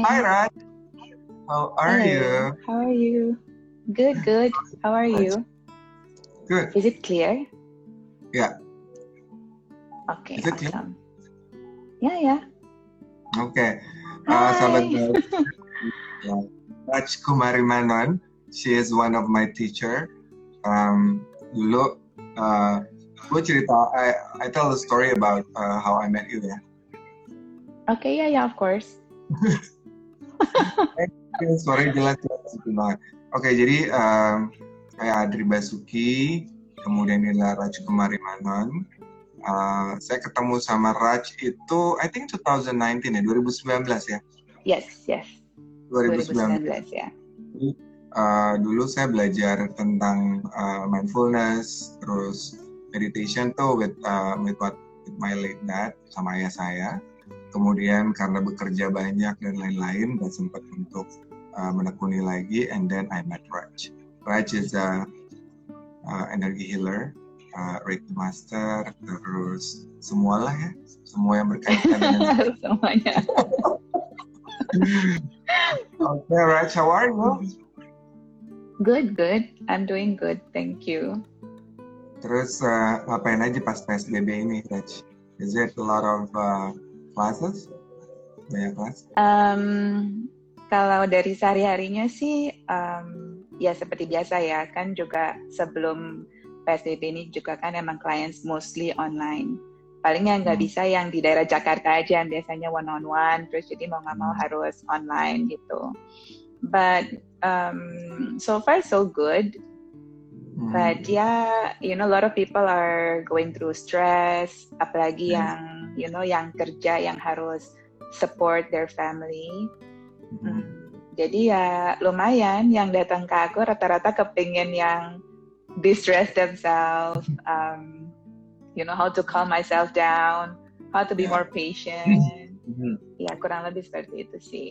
Hi, Raj. How are Hello. you? How are you? Good, good. How are you? Good. Is it clear? Yeah. Okay, Is it clear? awesome. Yeah, yeah. Oke. Uh, sahabat Hi. baik. Raj Kumari Manon. She is one of my teacher. Um, dulu uh, gue cerita, I, I tell the story about uh, how I met you ya. Okay, yeah, yeah, of course. Suaranya jelas jelas banget. Oke, jadi um, saya Adri Basuki, kemudian inilah Raj Kumari Manon. Uh, saya ketemu sama Raj itu, I think 2019 ya, 2019 ya. Yes, yes. 2019. 2019, ya. Uh, dulu saya belajar tentang uh, mindfulness, terus meditation tuh with uh, with what with my late dad sama ayah saya. Kemudian karena bekerja banyak dan lain-lain, gak sempat untuk uh, menekuni lagi. And then I met Raj. Raj is a uh, energy healer, uh, Reiki master, terus semualah ya, semua yang berkaitan dengan. Semuanya. Oke, Raj, how are you? Good, good. I'm doing good. Thank you. Terus uh, ngapain aja pas PSBB ini, Raj? Is it a lot of uh, classes? Banyak kelas? Um, kalau dari sehari-harinya sih, um, ya seperti biasa ya, kan juga sebelum PSBB ini juga kan emang clients mostly online. Paling yang nggak Hmm. bisa yang di daerah Jakarta aja, yang biasanya one on one, terus jadi mau nggak mau Hmm. harus online gitu. But um, so far so good. Hmm. But yeah, you know, a lot of people are going through stress, apalagi Hmm. yang, you know, yang kerja yang harus support their family. Hmm. Hmm, Jadi ya lumayan yang datang ke aku rata-rata kepingin yang distress themselves, um, you know, how to calm myself down, how to be more patient. Hmm. Ya kurang lebih seperti itu sih.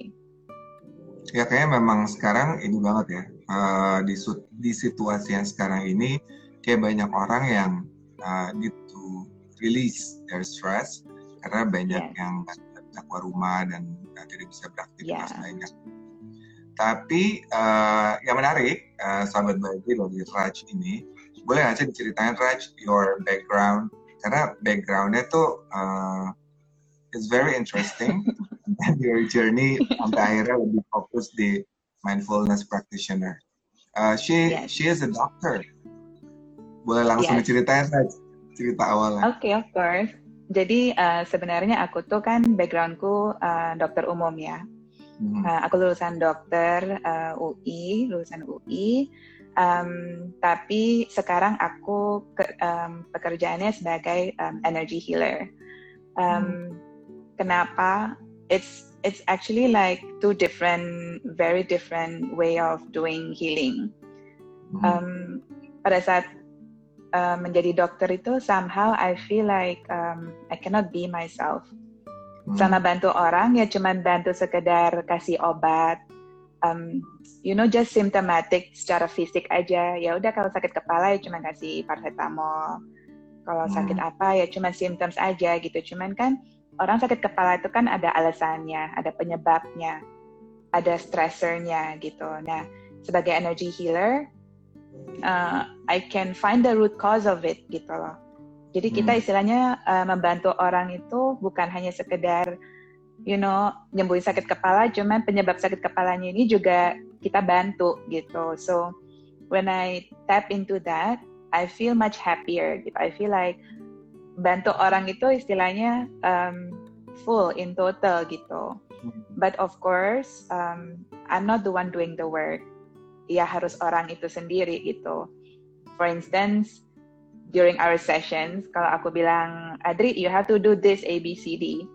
Ya kayaknya memang sekarang ini banget ya uh, di di situasi yang sekarang ini kayak banyak orang yang uh, need to release their stress karena banyak Yes. yang nggak keluar rumah dan uh, tidak bisa beraktivitas Yeah. banyak. Tapi uh, yang menarik, uh, sahabat baik dari Raj ini, boleh sih diceritain Raj your background? Karena backgroundnya tuh uh, it's very interesting. Dan your journey sampai akhirnya lebih fokus di mindfulness practitioner. Uh, she Yes. she is a doctor. Boleh langsung Yes. diceritain Raj cerita awalnya. Oke, of course. Jadi uh, sebenarnya aku tuh kan backgroundku uh, dokter umum ya. Hmm. Uh, aku lulusan dokter uh, UI, lulusan UI. Um, tapi sekarang aku ke, um, pekerjaannya sebagai um, energy healer. Um, Kenapa? It's it's actually like two different, very different way of doing healing. Hmm. Um, pada saat uh, menjadi dokter itu somehow I feel like um, I cannot be myself Hmm. sama bantu orang ya cuman bantu sekedar kasih obat um, you know just symptomatic secara fisik aja ya udah kalau sakit kepala ya cuman kasih paracetamol kalau Hmm. sakit apa ya cuman symptoms aja gitu cuman kan orang sakit kepala itu kan ada alasannya ada penyebabnya ada stressornya gitu nah sebagai energy healer uh, I can find the root cause of it gitu loh jadi kita Hmm. istilahnya uh, membantu orang itu bukan hanya sekedar, you know, nyembuhin sakit kepala, cuman penyebab sakit kepalanya ini juga kita bantu gitu. So when I tap into that, I feel much happier. Gitu. I feel like bantu orang itu istilahnya um, full in total gitu. But of course, um, I'm not the one doing the work. Ya harus orang itu sendiri gitu. For instance, during our sessions, kalau aku bilang, Adri, you have to do this A, B, C, D.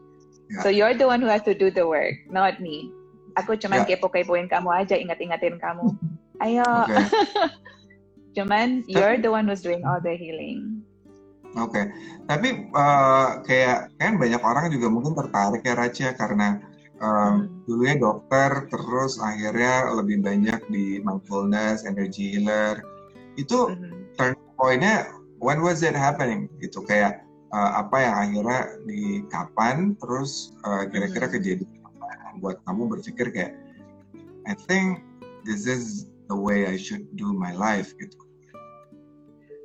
Ya. So you're the one who has to do the work, not me. Aku cuman Ya. kepo-kepoin kamu aja, ingat-ingatin kamu. Ayo, Oke. cuman you're the one who's doing all the healing. Oke, tapi uh, kayak kan banyak orang juga mungkin tertarik ya Raja karena um, dulunya dokter, terus akhirnya lebih banyak di mindfulness, energy healer. Itu Mhm. turn point-nya when was it happening gitu kayak uh, apa yang akhirnya di kapan, terus uh, kira-kira Mhm. kejadian apa buat kamu berpikir kayak I think this is the way I should do my life gitu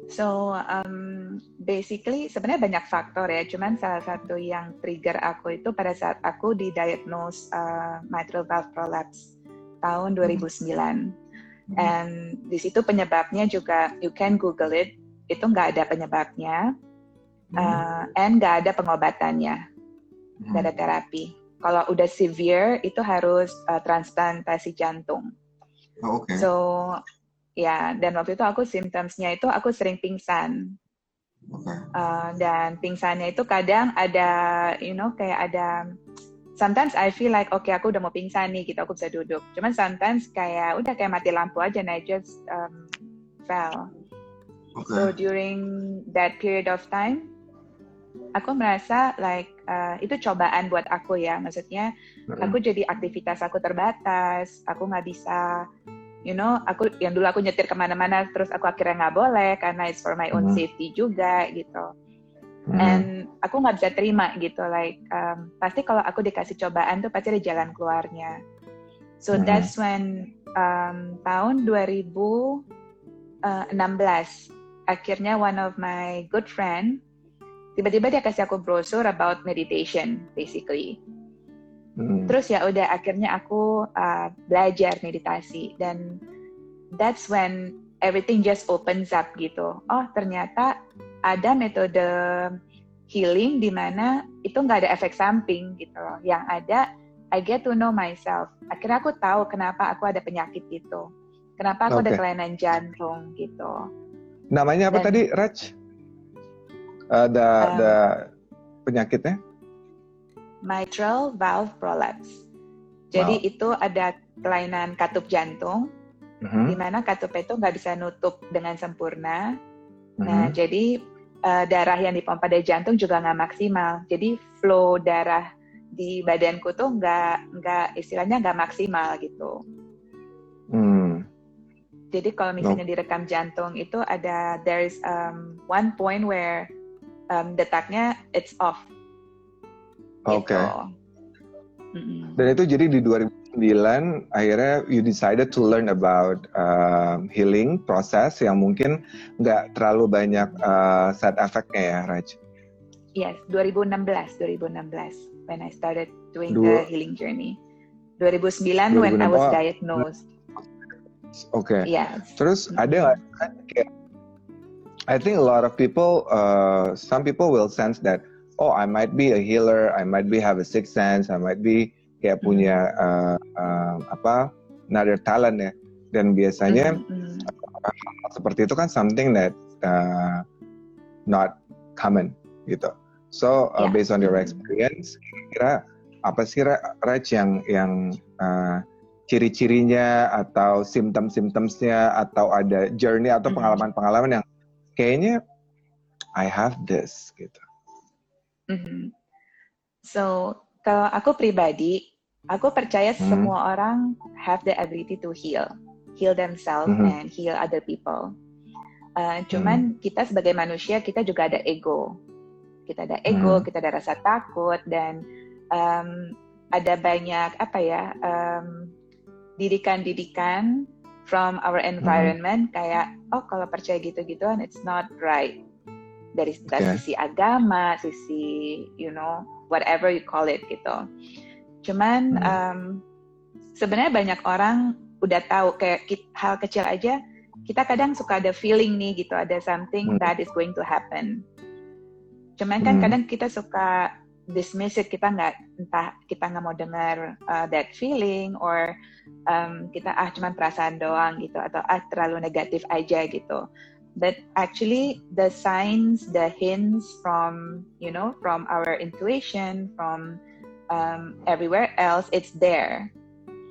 So um, basically sebenarnya banyak faktor ya, cuman salah satu yang trigger aku itu pada saat aku didiagnose uh, mitral valve prolapse tahun 2009. Hmm. And di situ penyebabnya juga you can Google it, itu nggak ada penyebabnya, hmm. uh, and nggak ada pengobatannya, nggak hmm. ada terapi. Kalau udah severe itu harus uh, transplantasi jantung. Oh, okay. So ya dan waktu itu aku symptomsnya itu aku sering pingsan. Uh, dan pingsannya itu kadang ada you know kayak ada sometimes I feel like oke okay, aku udah mau pingsan nih gitu aku bisa duduk. Cuman sometimes kayak udah kayak mati lampu aja and I just um, fell. Okay. so during that period of time aku merasa like uh, itu cobaan buat aku ya. Maksudnya aku jadi aktivitas aku terbatas aku nggak bisa you know aku yang dulu aku nyetir ke mana-mana terus aku akhirnya nggak boleh karena it's for my own hmm. safety juga gitu hmm. and aku nggak bisa terima gitu like um, pasti kalau aku dikasih cobaan tuh pasti ada jalan keluarnya so hmm. that's when um, tahun 2016 uh, akhirnya one of my good friend tiba-tiba dia kasih aku brosur about meditation basically Hmm. Terus ya udah akhirnya aku uh, belajar meditasi dan that's when everything just opens up gitu. Oh ternyata ada metode healing di mana itu nggak ada efek samping gitu loh. Yang ada I get to know myself. Akhirnya aku tahu kenapa aku ada penyakit itu. Kenapa aku okay. ada kelainan jantung gitu. Namanya apa Dan, tadi, Raj? Ada uh, um, the penyakitnya? Mitral valve prolapse. Jadi wow. itu ada kelainan katup jantung, uh-huh. di mana katup itu nggak bisa nutup dengan sempurna. Uh-huh. Nah, jadi uh, darah yang dipompa dari jantung juga nggak maksimal. Jadi flow darah di badanku tuh nggak nggak istilahnya nggak maksimal gitu. Hmm. Jadi kalau misalnya no. direkam jantung itu ada there's um, one point where um, detaknya it's off Oke. Okay. mm Dan itu jadi di 2009 akhirnya you decided to learn about uh, healing proses yang mungkin nggak terlalu banyak uh, side effectnya ya, Raj? Yes, 2016, 2016 when I started doing Dua, the healing journey. 2009 2006, when I was diagnosed. Oke. Okay. Yes. Terus mm-hmm. ada nggak kayak I think a lot of people, uh, some people will sense that oh I might be a healer, I might be have a sixth sense, I might be kayak hmm. punya uh, uh, apa another talent ya. Dan biasanya mm-hmm. uh, seperti itu kan something that uh, not common gitu. So uh, yeah. based on your experience, kira apa sih Raj yang yang uh, ciri-cirinya atau simptom-simptomsnya atau ada journey atau pengalaman-pengalaman yang kayaknya I have this gitu. Mm-hmm. So kalau aku pribadi, aku percaya mm-hmm. semua orang have the ability to heal, heal themselves mm-hmm. and heal other people. Uh, cuman mm-hmm. kita sebagai manusia kita juga ada ego, kita ada ego, mm-hmm. kita ada rasa takut dan um, ada banyak apa ya um, didikan-didikan from our mm-hmm. environment mm-hmm. kayak oh kalau percaya gitu-gituan it's not right dari okay. sisi agama, sisi you know whatever you call it gitu. Cuman hmm. um, sebenarnya banyak orang udah tahu kayak hal kecil aja kita kadang suka ada feeling nih gitu ada something hmm. that is going to happen. Cuman kan hmm. kadang kita suka dismiss it kita nggak entah kita nggak mau dengar uh, that feeling or um, kita ah cuman perasaan doang gitu atau ah terlalu negatif aja gitu but actually the signs the hints from you know from our intuition from um, everywhere else it's there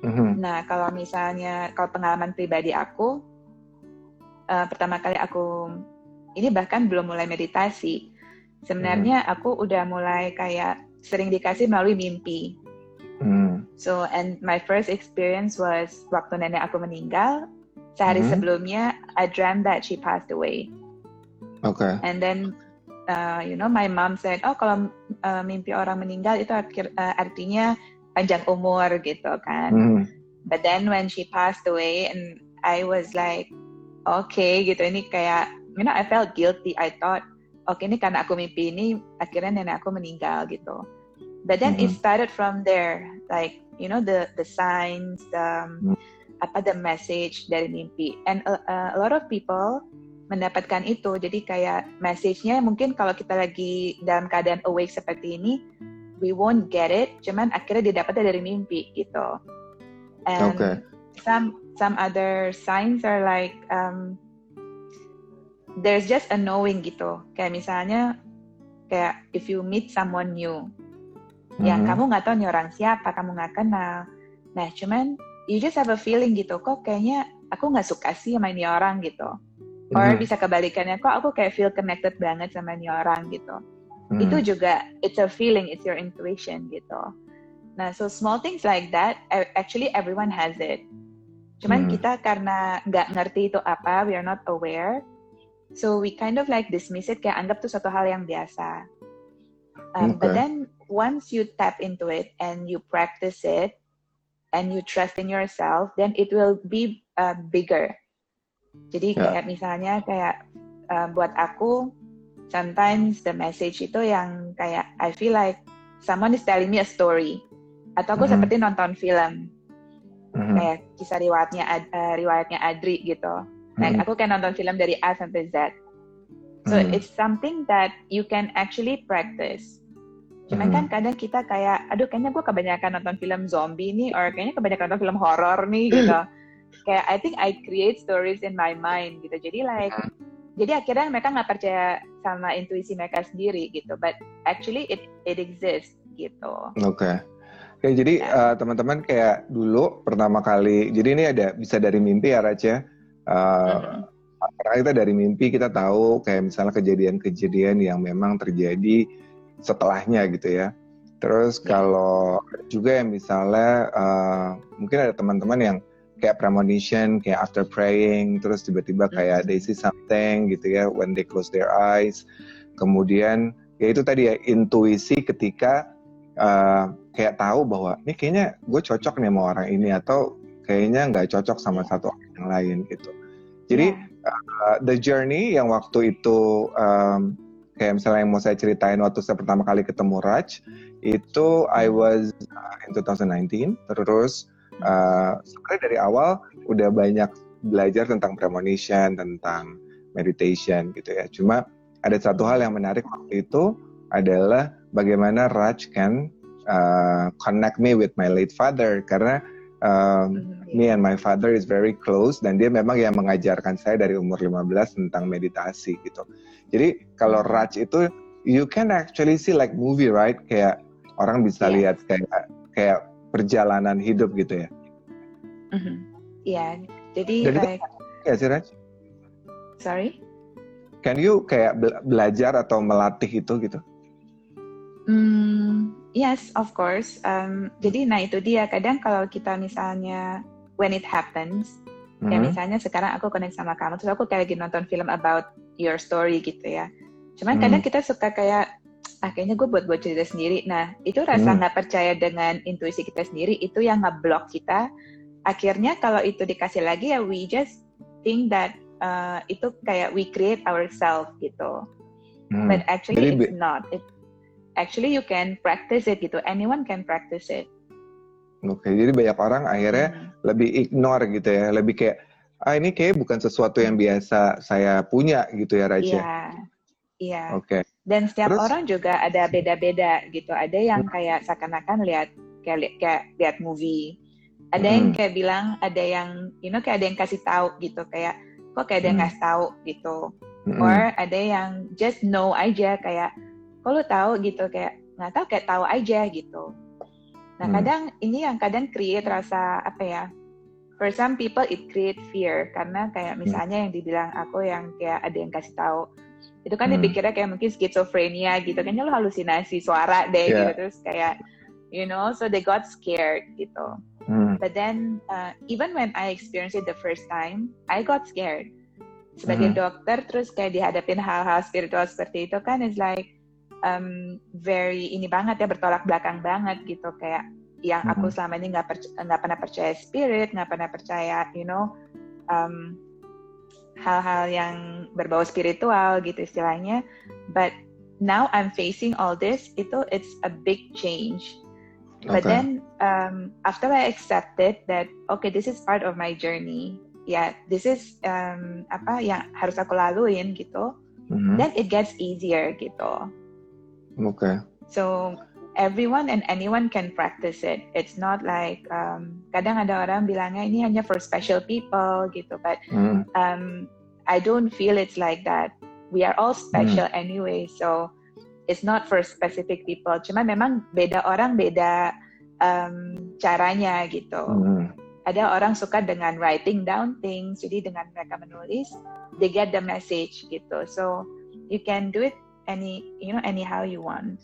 mm-hmm. nah kalau misalnya kalau pengalaman pribadi aku uh, pertama kali aku ini bahkan belum mulai meditasi sebenarnya mm. aku udah mulai kayak sering dikasih melalui mimpi mm. so and my first experience was waktu nenek aku meninggal Sehari mm-hmm. sebelumnya, I dreamt that she passed away. Okay. And then, uh, you know, my mom said, oh kalau uh, mimpi orang meninggal itu akhir, uh, artinya panjang umur gitu kan. Mhm. But then when she passed away and I was like, okay gitu ini kayak, you know I felt guilty. I thought, oke ini karena aku mimpi ini akhirnya nenek aku meninggal gitu. But then it Mhm. started from there, like you know the the signs, the Hmm. Apa the message dari mimpi. And a, a lot of people mendapatkan itu. Jadi kayak message-nya mungkin kalau kita lagi dalam keadaan awake seperti ini, we won't get it. Cuman akhirnya didapatnya dari mimpi gitu. And Okay. some some other signs are like um, there's just a knowing gitu. Kayak misalnya kayak if you meet someone new, yang Mhm. kamu nggak tahu nih orang siapa, kamu nggak kenal. Nah, cuman you just have a feeling gitu, kok kayaknya aku nggak suka sih sama ini orang gitu. Or Mhm. bisa kebalikannya, kok aku kayak feel connected banget sama ini orang gitu. Mhm. Itu juga, it's a feeling, it's your intuition gitu. Nah, so small things like that, actually everyone has it. Cuman Hmm. kita karena nggak ngerti itu apa, we are not aware, so we kind of like dismiss it, kayak anggap tuh satu hal yang biasa. Um, But Okay. then once you tap into it and you practice it and you trust in yourself, then it will be uh, bigger. Jadi Ya. kayak misalnya kayak uh, buat aku, sometimes the message itu yang kayak I feel like someone is telling me a story, atau aku Mhm. seperti nonton film Mhm. kayak kisah riwayatnya Ad- eh, riwayatnya Adri gitu. Nah, Mhm. aku kayak nonton film dari A sampai Z. So Mhm. it's something that you can actually practice. Cuman Mhm. kan kadang kita kayak, aduh kayaknya gue kebanyakan nonton film zombie nih, or kayaknya kebanyakan nonton film horor nih gitu. kayak I think I create stories in my mind gitu. Jadi like, jadi akhirnya mereka nggak percaya sama intuisi mereka sendiri gitu. But actually it it exists gitu. Oke. Oke, jadi eh, teman-teman kayak dulu pertama kali, jadi ini ada bisa dari mimpi ya. Eh, Mhm. Karena kita dari mimpi kita tahu kayak misalnya kejadian-kejadian yang memang terjadi setelahnya gitu ya. Terus Ya. kalau juga yang misalnya eh, mungkin ada teman-teman yang kayak premonition, kayak after praying, terus tiba-tiba kayak they see something gitu ya when they close their eyes. Kemudian ya itu tadi ya intuisi ketika eh, kayak tahu bahwa ini kayaknya gue cocok nih sama orang ini atau kayaknya nggak cocok sama satu orang yang lain gitu. Jadi Ya. uh, the journey yang waktu itu um, kayak misalnya yang mau saya ceritain waktu saya pertama kali ketemu Raj itu I was uh, in 2019 terus uh, sebenarnya dari awal udah banyak belajar tentang premonition tentang meditation gitu ya. Cuma ada satu hal yang menarik waktu itu adalah bagaimana Raj can uh, connect me with my late father. Karena um, me and my father is very close dan dia memang yang mengajarkan saya dari umur 15 tentang meditasi gitu. Jadi kalau Raj itu you can actually see like movie right kayak orang bisa Yes. lihat kayak kayak perjalanan hidup gitu ya. Mhm. Iya, jadi Jadi itu- like, Ya sih Raj? sorry. Can you kayak be- belajar atau melatih itu gitu? Hmm, yes, of course. Um, jadi, nah itu dia. Kadang kalau kita misalnya when it happens, kayak Mhm. misalnya sekarang aku connect sama kamu, terus aku kayak lagi nonton film about your story gitu ya. Cuman Hmm. kadang kita suka kayak, ah kayaknya gue buat buat cerita sendiri. Nah, itu rasa Hmm. nggak percaya dengan intuisi kita sendiri, itu yang ngeblok kita. Akhirnya kalau itu dikasih lagi ya, we just think that uh, itu kayak we create ourselves gitu. Hmm. But actually Jadi it's not. It, actually you can practice it gitu. Anyone can practice it. Oke, jadi banyak orang akhirnya Hmm. lebih ignore gitu ya, lebih kayak ah ini kayak bukan sesuatu yang biasa saya punya gitu ya Raj ya. Iya, iya. Oke. Dan setiap Terus? orang juga ada beda-beda gitu. Ada yang kayak seakan-akan lihat kayak kayak lihat movie. Ada yang Hmm. kayak bilang, ada yang you know kayak ada yang kasih tahu gitu kayak kok kayak ada yang Hmm. ngasih tahu gitu. Mm-mm. Or ada yang just know aja kayak kok lu tahu gitu kayak nggak tahu kayak tahu aja gitu. Nah Hmm. kadang ini yang kadang create rasa apa ya? For some people it create fear karena kayak Hmm. misalnya yang dibilang aku yang kayak ada yang kasih tahu itu kan Hmm. dipikirnya kayak mungkin skizofrenia gitu kayaknya lu halusinasi suara deh Yeah. gitu terus kayak you know so they got scared gitu. Hmm. But then uh, even when I experienced it the first time, I got scared. Sebagai Mhm. dokter terus kayak dihadapin hal-hal spiritual seperti itu kan is like um, very ini banget ya bertolak belakang banget gitu kayak yang aku selama ini nggak perc- nggak pernah percaya spirit, nggak pernah percaya, you know, um, hal-hal yang berbau spiritual gitu istilahnya. But now I'm facing all this, itu it's a big change. But Okay. then um, after I accepted that okay, this is part of my journey. Ya, this is um, apa yang harus aku laluin gitu. Mhm. Then it gets easier gitu. Okay. So everyone and anyone can practice it. It's not like um, kadang ada orang bilangnya ini hanya for special people gitu, but Mhm. um, I don't feel it's like that. We are all special anyway, so it's not for specific people. Cuma memang beda orang beda um, caranya gitu. Mhm. Ada orang suka dengan writing down things, jadi dengan mereka menulis, they get the message gitu. So you can do it any, you know, anyhow you want.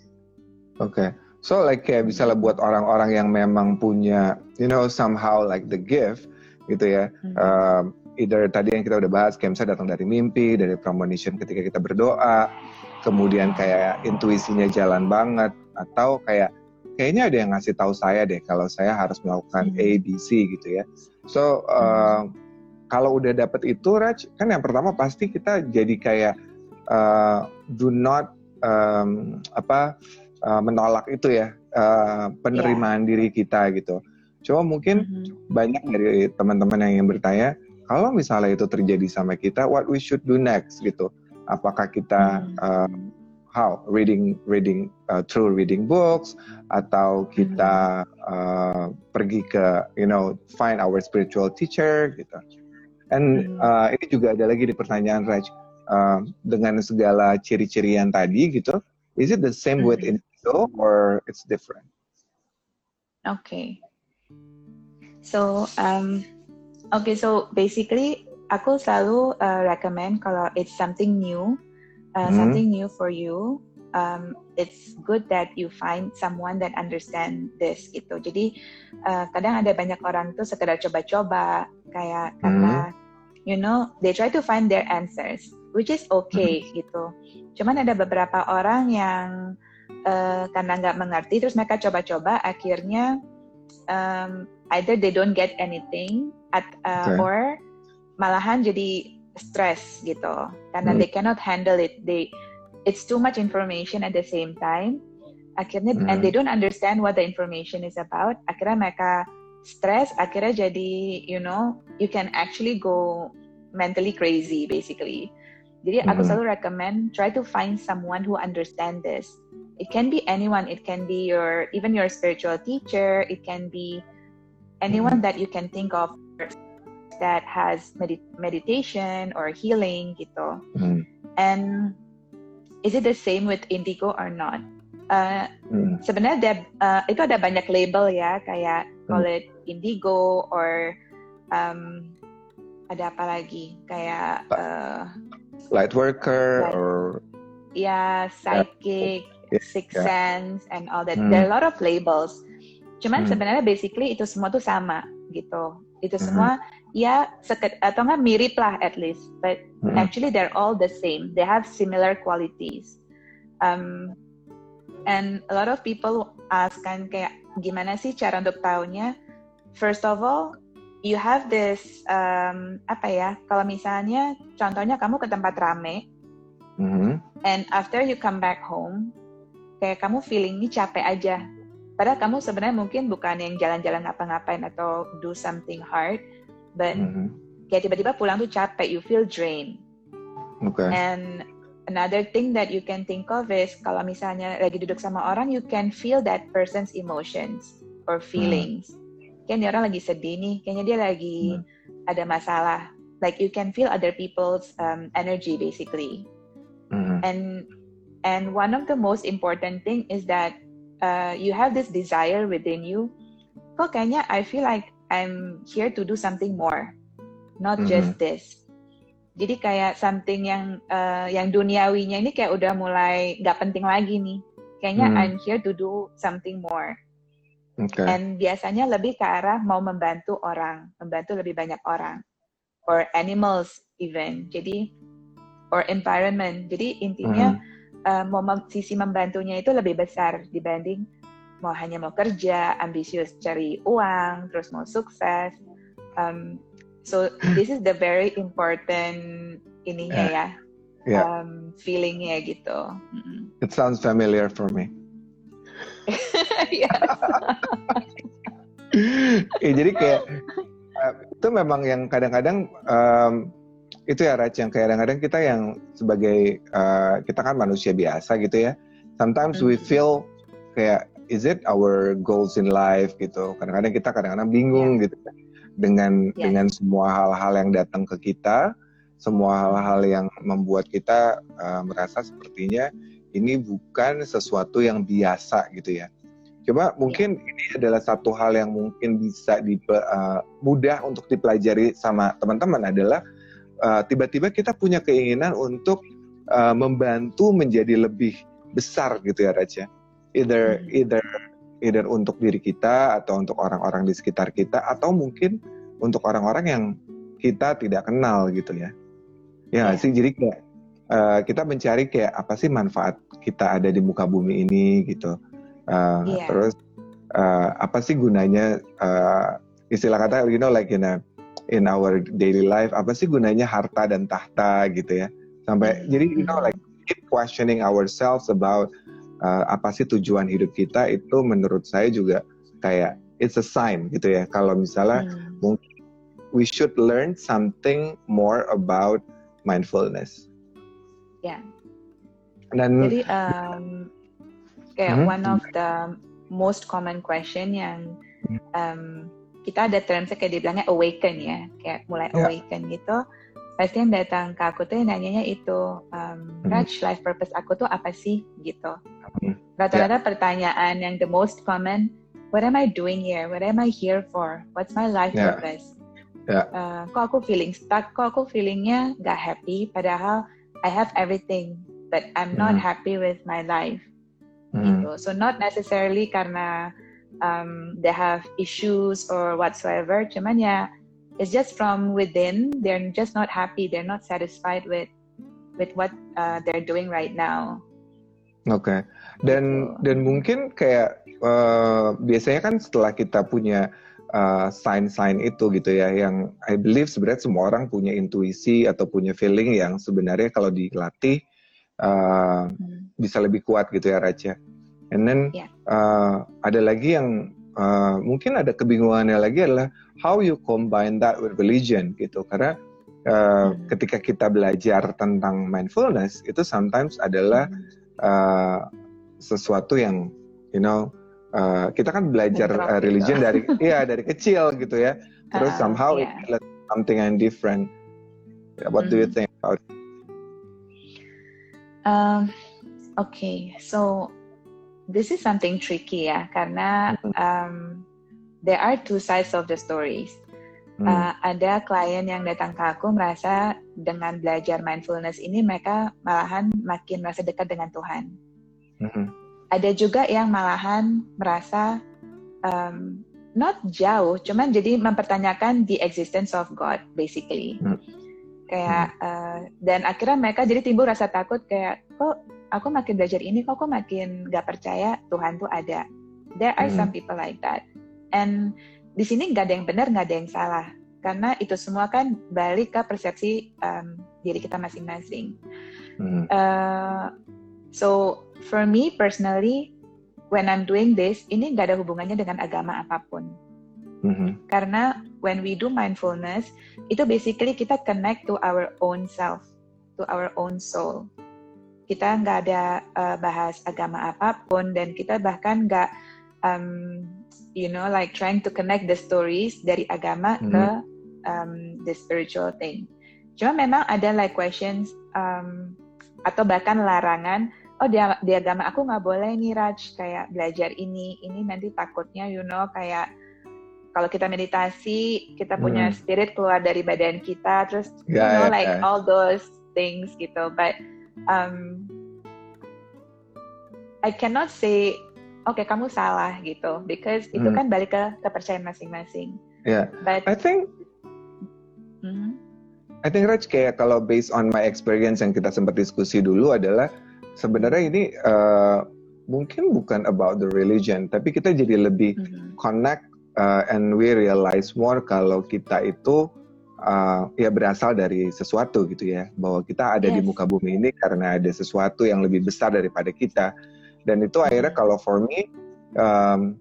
Oke. So like kayak misalnya buat orang-orang yang memang punya, you know, somehow like the gift gitu ya. Mhm. Um, either tadi yang kita udah bahas, kayak misalnya datang dari mimpi, dari premonition ketika kita berdoa, kemudian kayak intuisinya jalan banget, atau kayak kayaknya ada yang ngasih tahu saya deh kalau saya harus melakukan Mhm. A, B, C gitu ya. So uh, kalau udah dapet itu, Raj, kan yang pertama pasti kita jadi kayak uh, do not um, apa uh, menolak itu ya uh, penerimaan diri kita gitu. Cuma mungkin Mhm. banyak dari teman-teman yang ingin bertanya, kalau misalnya itu terjadi sama kita, what we should do next gitu? Apakah kita Hmm. um, how reading reading uh, through reading books atau kita uh, pergi ke you know find our spiritual teacher gitu. And Hmm. uh, ini juga ada lagi di pertanyaan Raj uh, dengan segala ciri-ciri yang tadi gitu, is it the same with Mhm. indigo or it's different? Okay. So, um, okay, so basically, aku selalu uh, recommend kalau it's something new, uh, Hmm. something new for you, um, it's good that you find someone that understand this gitu. Jadi uh, kadang ada banyak orang tuh sekedar coba-coba kayak karena you know they try to find their answers, which is okay gitu. Cuman ada beberapa orang yang uh, karena nggak mengerti terus mereka coba-coba akhirnya um, either they don't get anything at, uh, Okay. or malahan jadi stress gitu karena Hmm. they cannot handle it they it's too much information at the same time akhirnya Hmm. and they don't understand what the information is about akhirnya mereka stress akhirnya jadi you know you can actually go mentally crazy basically jadi aku Hmm. selalu recommend try to find someone who understand this. It can be anyone. It can be your even your spiritual teacher. It can be anyone that you can think of that has medit- meditation or healing gitu. Hmm. and is it the same with indigo or not? Uh, Hmm. sebenarnya ada, uh, itu ada banyak label ya. Kayak call it indigo or um, ada apa lagi? Kayak uh, Light worker Light- or ya psychic, Yeah, sixth yeah. sense and all that. Hmm. There are a lot of labels. Cuman Hmm. sebenarnya basically itu semua tuh sama gitu. Itu Mhm. semua ya seket atau nggak mirip lah at least, but Hmm. actually they're all the same. They have similar qualities. Um, and a lot of people ask kan kayak gimana sih cara untuk tahunya? First of all, you have this um, apa ya? Kalau misalnya contohnya kamu ke tempat rame, Mhm. and after you come back home, kayak kamu feeling ini capek aja. Padahal kamu sebenarnya mungkin bukan yang jalan-jalan ngapa-ngapain atau do something hard, but Mhm. kayak tiba-tiba pulang tuh capek, you feel drained. Okay. And another thing that you can think of is kalau misalnya lagi duduk sama orang, you can feel that person's emotions or feelings. Kayaknya dia orang lagi sedih nih, kayaknya dia lagi ada masalah. Like you can feel other people's um, energy basically. Mhm. And and one of the most important thing is that uh, you have this desire within you. Kok kayaknya I feel like I'm here to do something more, not Mhm. just this. Jadi kayak something yang uh, yang duniawinya ini kayak udah mulai nggak penting lagi nih. Kayaknya Hmm. I'm here to do something more. Okay. And biasanya lebih ke arah mau membantu orang, membantu lebih banyak orang, or animals even. Jadi or environment. Jadi intinya Mhm. uh, mau mem- sisi membantunya itu lebih besar dibanding mau hanya mau kerja, ambisius cari uang, terus mau sukses. Um, so this is the very important ininya Yeah. ya, Yeah. um, feelingnya gitu. It sounds familiar for me. Ya, jadi kayak uh, itu memang yang kadang-kadang um, itu ya Rach yang kadang-kadang kita yang sebagai uh, kita kan manusia biasa gitu ya. Sometimes we Mhm. feel kayak is it our goals in life gitu. Kadang-kadang kita kadang-kadang bingung gitu kan dengan Yeah. dengan semua hal-hal yang datang ke kita, semua hal-hal yang membuat kita uh, merasa sepertinya ini bukan sesuatu yang biasa gitu ya. Coba mungkin ini adalah satu hal yang mungkin bisa di, uh, mudah untuk dipelajari sama teman-teman adalah uh, tiba-tiba kita punya keinginan untuk uh, membantu menjadi lebih besar gitu ya Raja. Either Hmm. either either untuk diri kita atau untuk orang-orang di sekitar kita atau mungkin untuk orang-orang yang kita tidak kenal gitu ya. Ya Iya. sih jadi kayak uh, kita mencari kayak apa sih manfaat kita ada di muka bumi ini gitu. Uh, Iya. Terus uh, apa sih gunanya uh, istilah kata you know like in a, in our daily life apa sih gunanya harta dan tahta gitu ya sampai Hmm. jadi you know like keep questioning ourselves about uh, apa sih tujuan hidup kita itu menurut saya juga kayak it's a sign gitu ya kalau misalnya Hmm. mungkin we should learn something more about mindfulness. Ya. Dan Jadi um, kayak Mhm. one of the most common question yang Hmm. um, kita ada termnya kayak dibilangnya awaken ya, kayak mulai Ya. awaken gitu. Pasti yang datang ke aku tuh yang nanyanya itu, um. Raj, life purpose aku tuh apa sih gitu. Mhm. Rata-rata pertanyaan yang the most common, what am I doing here? What am I here for? What's my life Ya. purpose? Ya. Uh, kok aku feeling stuck? Kok aku feelingnya gak happy? Padahal I have everything, but I'm not Mhm. happy with my life hmm, gitu. So not necessarily karena um, they have issues or whatsoever, cuman ya it's just from within. They're just not happy. They're not satisfied with with what uh, they're doing right now. Oke. Dan Gitu. dan mungkin kayak eh, biasanya kan setelah kita punya eh, sign-sign itu gitu ya, yang I believe sebenarnya semua orang punya intuisi atau punya feeling yang sebenarnya kalau dilatih Hmm. bisa lebih kuat gitu ya Raja. And then Yeah. eh, ada lagi yang eh, mungkin ada kebingungannya lagi adalah how you combine that with religion gitu. Karena eh, Hmm. ketika kita belajar tentang mindfulness itu sometimes adalah uh, sesuatu yang you know uh, kita kan belajar uh, gitu. religion dari iya dari kecil gitu ya terus Uh, somehow yeah. it something and different what do you Mhm. think about it? Um, okay, so this is something tricky ya, karena um, there are two sides of the stories. Hmm, Uh, ada klien yang datang ke aku merasa dengan belajar mindfulness ini mereka malahan makin merasa dekat dengan Tuhan. mhm, Ada juga yang malahan merasa um, not jauh, cuman jadi mempertanyakan the existence of God basically. Hmm. Kayak uh, dan akhirnya mereka jadi timbul rasa takut kayak kok aku makin belajar ini kok aku makin gak percaya Tuhan tuh ada. There are Hmm. some people like that. And di sini nggak ada yang benar, nggak ada yang salah. Karena itu semua kan balik ke persepsi um, diri kita masing-masing. mhm, Uh, so for me personally, when I'm doing this, ini nggak ada hubungannya dengan agama apa pun. mhm, Karena when we do mindfulness, itu basically kita connect to our own self, to our own soul. Kita nggak ada uh, bahas agama apa pun dan kita bahkan nggak, um, you know, like trying to connect the stories dari agama Mhm. ke um, the spiritual thing. Cuma memang ada like questions um, atau bahkan larangan. Oh di, di agama aku nggak boleh nih Raj kayak belajar ini, ini nanti takutnya you know kayak kalau kita meditasi kita punya Hmm. spirit keluar dari badan kita terus you Ya, know ya, like ya. all those things gitu but um, I cannot say oke kamu salah gitu because itu Hmm. kan balik ke kepercayaan masing-masing Ya. but I think Mhm. I think Raj kayak kalau based on my experience yang kita sempat diskusi dulu adalah sebenarnya ini uh, mungkin bukan about the religion, tapi kita jadi lebih mm-hmm. connect uh, and we realize more kalau kita itu uh, ya berasal dari sesuatu gitu ya, bahwa kita ada yes. di muka bumi ini karena ada sesuatu yang lebih besar daripada kita. Dan itu akhirnya mm-hmm. kalau for me um,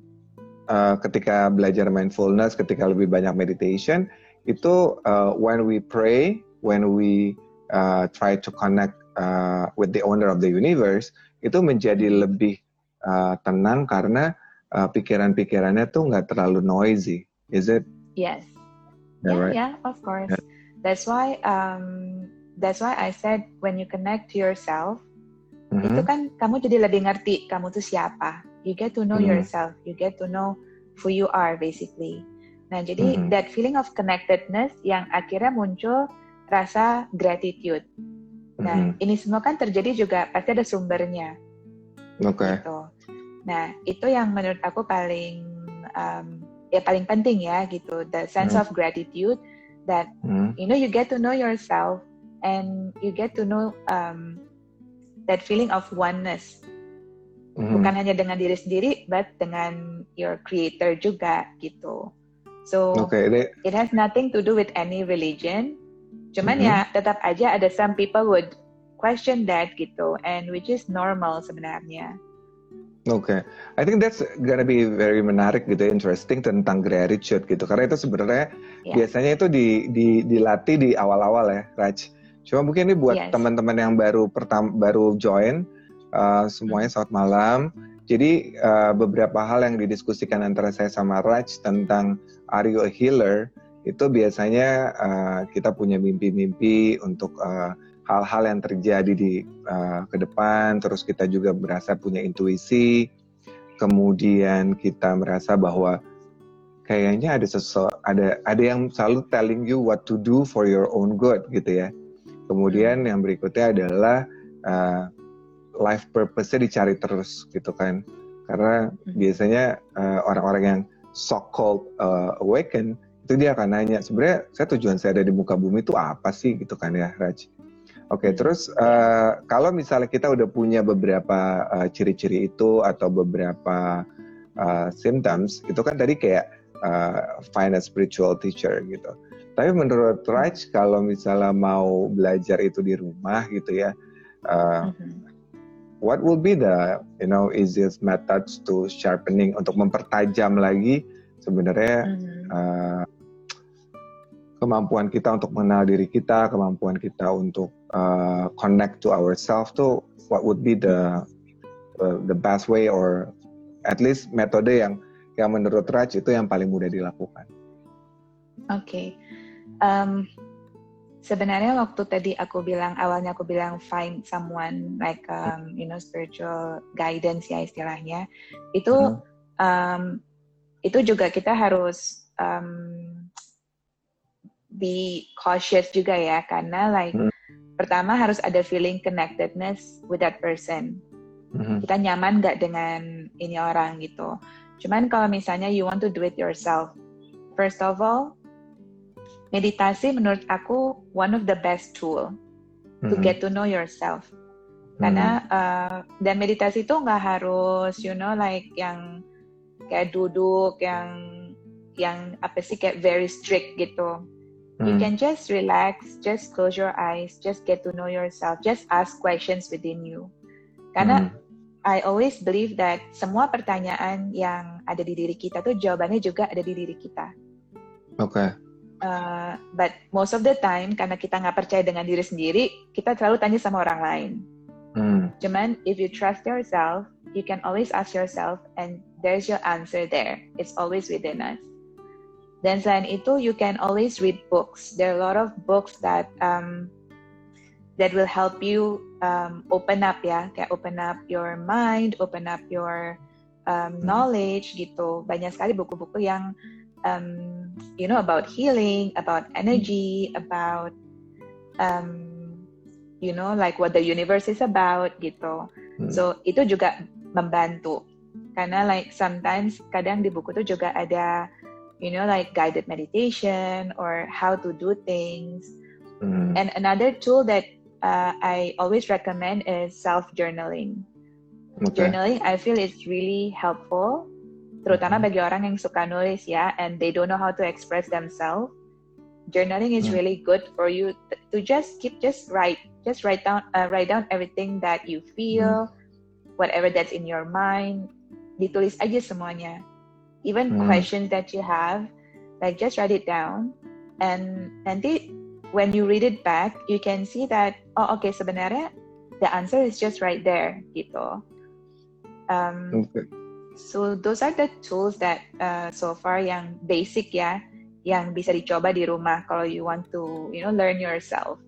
uh, ketika belajar mindfulness, ketika lebih banyak meditation, itu uh, when we pray, when we uh, try to connect uh, with the owner of the universe, itu menjadi lebih uh, tenang karena uh, pikiran-pikirannya tuh nggak terlalu noisy. Is it? Yes. Yeah, right? yeah, of course. Yeah. That's why um, that's why I said when you connect to yourself, mm-hmm. itu kan kamu jadi lebih ngerti kamu tuh siapa you get to know mm-hmm. yourself you get to know who you are basically nah jadi mm-hmm. that feeling of connectedness yang akhirnya muncul rasa gratitude nah mm-hmm. ini semua kan terjadi juga pasti ada sumbernya oke okay. gitu. nah itu yang menurut aku paling um, ya paling penting ya gitu the sense mm-hmm. of gratitude that mm-hmm. you know you get to know yourself and you get to know um, that feeling of oneness hmm. bukan hanya dengan diri sendiri but dengan your creator juga gitu so okay, they... it has nothing to do with any religion cuman hmm. ya tetap aja ada some people would question that gitu and which is normal sebenarnya Oke, okay. I think that's gonna be very menarik gitu, interesting tentang gratitude gitu, karena itu sebenarnya yeah. biasanya itu di, di, dilatih di awal-awal ya, Raj. Cuma mungkin ini buat yes. teman-teman yang baru pertama baru join, Uh, semuanya selamat malam. Jadi uh, beberapa hal yang didiskusikan antara saya sama Raj tentang Are you a healer itu biasanya uh, kita punya mimpi-mimpi untuk hal-hal uh, yang terjadi di uh, ke depan. Terus kita juga merasa punya intuisi. Kemudian kita merasa bahwa kayaknya ada sesuatu ada ada yang selalu telling you what to do for your own good gitu ya. Kemudian yang berikutnya adalah uh, life purpose-nya dicari terus gitu kan karena hmm. biasanya uh, orang-orang yang so called uh, awaken itu dia akan nanya sebenarnya saya tujuan saya ada di muka bumi itu apa sih gitu kan ya Raj Oke, okay, hmm. terus uh, kalau misalnya kita udah punya beberapa uh, ciri-ciri itu atau beberapa uh, symptoms, itu kan tadi kayak uh, find a spiritual teacher gitu. Tapi menurut Raj, kalau misalnya mau belajar itu di rumah gitu ya, uh, mm-hmm what will be the you know easiest methods to sharpening untuk mempertajam lagi sebenarnya mm-hmm. uh, kemampuan kita untuk mengenal diri kita, kemampuan kita untuk uh, connect to ourselves tuh what would be the uh, the best way or at least metode yang yang menurut Raj itu yang paling mudah dilakukan. Oke, okay. um, sebenarnya waktu tadi aku bilang awalnya aku bilang find someone like um, you know spiritual guidance ya istilahnya itu hmm. um, itu juga kita harus um, be cautious juga ya karena like hmm. pertama harus ada feeling connectedness with that person hmm. kita nyaman gak dengan ini orang gitu cuman kalau misalnya you want to do it yourself first of all meditasi menurut aku one of the best tool to get to know yourself. Karena mm-hmm. uh, dan meditasi itu nggak harus you know like yang kayak duduk yang yang apa sih kayak very strict gitu. Mm-hmm. You can just relax, just close your eyes, just get to know yourself, just ask questions within you. Karena mm-hmm. I always believe that semua pertanyaan yang ada di diri kita tuh jawabannya juga ada di diri kita. Oke. Okay. Uh, but most of the time karena kita nggak percaya dengan diri sendiri, kita selalu tanya sama orang lain. Hmm. Cuman if you trust yourself, you can always ask yourself, and there's your answer there. It's always within us. Dan selain itu, you can always read books. There are a lot of books that um, that will help you um, open up ya, kayak open up your mind, open up your um, hmm. knowledge gitu. Banyak sekali buku-buku yang um, you know about healing about energy about um, you know like what the universe is about gitu hmm. so itu juga membantu karena like sometimes kadang di buku itu juga ada you know like guided meditation or how to do things hmm. and another tool that uh, I always recommend is self journaling Okay. Journaling, I feel it's really helpful, terutama Mhm. bagi orang yang suka nulis ya, and they don't know how to express themselves. Journaling is Hmm. really good for you to just keep, just write, just write down, uh, write down everything that you feel, whatever that's in your mind. Ditulis aja semuanya, even Hmm. questions that you have, like just write it down, and nanti when you read it back, you can see that oh oke sebenarnya the answer is just right there gitu. Um, Okay. so those are the tools that uh, so far yang basic ya, yang bisa dicoba di rumah kalau you want to you know learn yourself.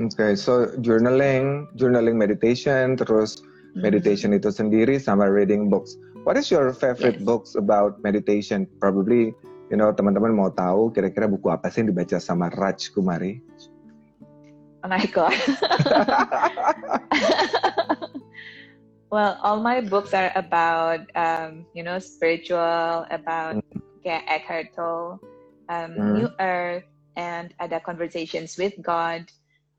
Okay, so journaling, journaling meditation, terus Mhm. meditation itu sendiri sama reading books. What is your favorite Yes. books about meditation? Probably, you know, teman-teman mau tahu kira-kira buku apa sih yang dibaca sama Raj Kumari? Oh my god. well, all my books are about um, you know spiritual, about kayak Eckhart Tolle, um, Hmm. New Earth, and ada conversations with God.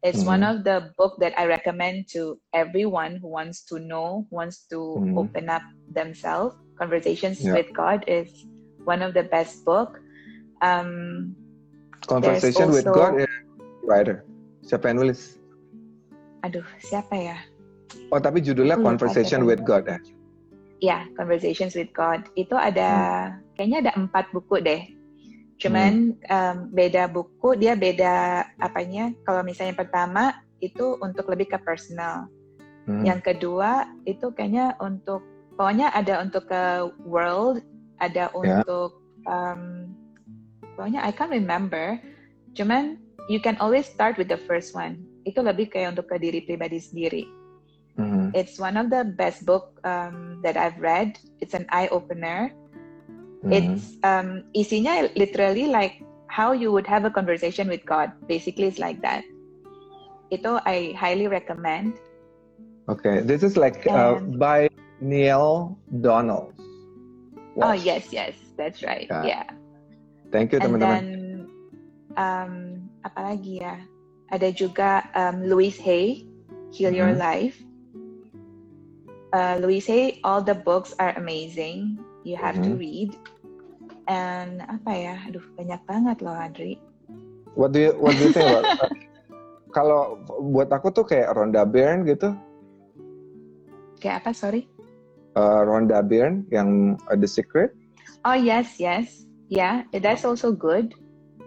It's Hmm. one of the book that I recommend to everyone who wants to know, wants to Hmm. open up themselves. Conversations Yeah. with God is one of the best book. Um, Conversation with also- God ya, writer. Siapa yang nulis? aduh, siapa ya? Oh, tapi judulnya Aku lupa Conversation with God ya. ya Conversations with God itu ada Hmm. kayaknya ada empat buku deh cuman um, beda buku dia beda apanya kalau misalnya pertama itu untuk lebih ke personal Hmm. yang kedua itu kayaknya untuk pokoknya ada untuk ke world ada Ya. untuk um, pokoknya I can't remember cuman you can always start with the first one itu lebih kayak untuk ke diri pribadi sendiri Mhm. It's one of the best book um, that I've read. It's an eye opener. Mhm. It's um, isinya literally like how you would have a conversation with God. Basically, it's like that. Ito I highly recommend. Okay, this is like uh, by Neil Donald. Oh yes, yes, that's right. Yeah. Yeah. Thank you And teman-teman. then um, apa lagi ya? Ada juga um, Louise Hay, Heal Your Mhm. Life. Uh, Louise Hay, all the books are amazing. You have to Mhm. read. And apa ya? Aduh, banyak banget loh, Adri. What do you What do you think about? kalau buat aku tuh kayak Rhonda Byrne gitu, Kayak apa? Sorry. uh, Rhonda Byrne yang uh, The Secret. Oh yes, yes, yeah, that's also good.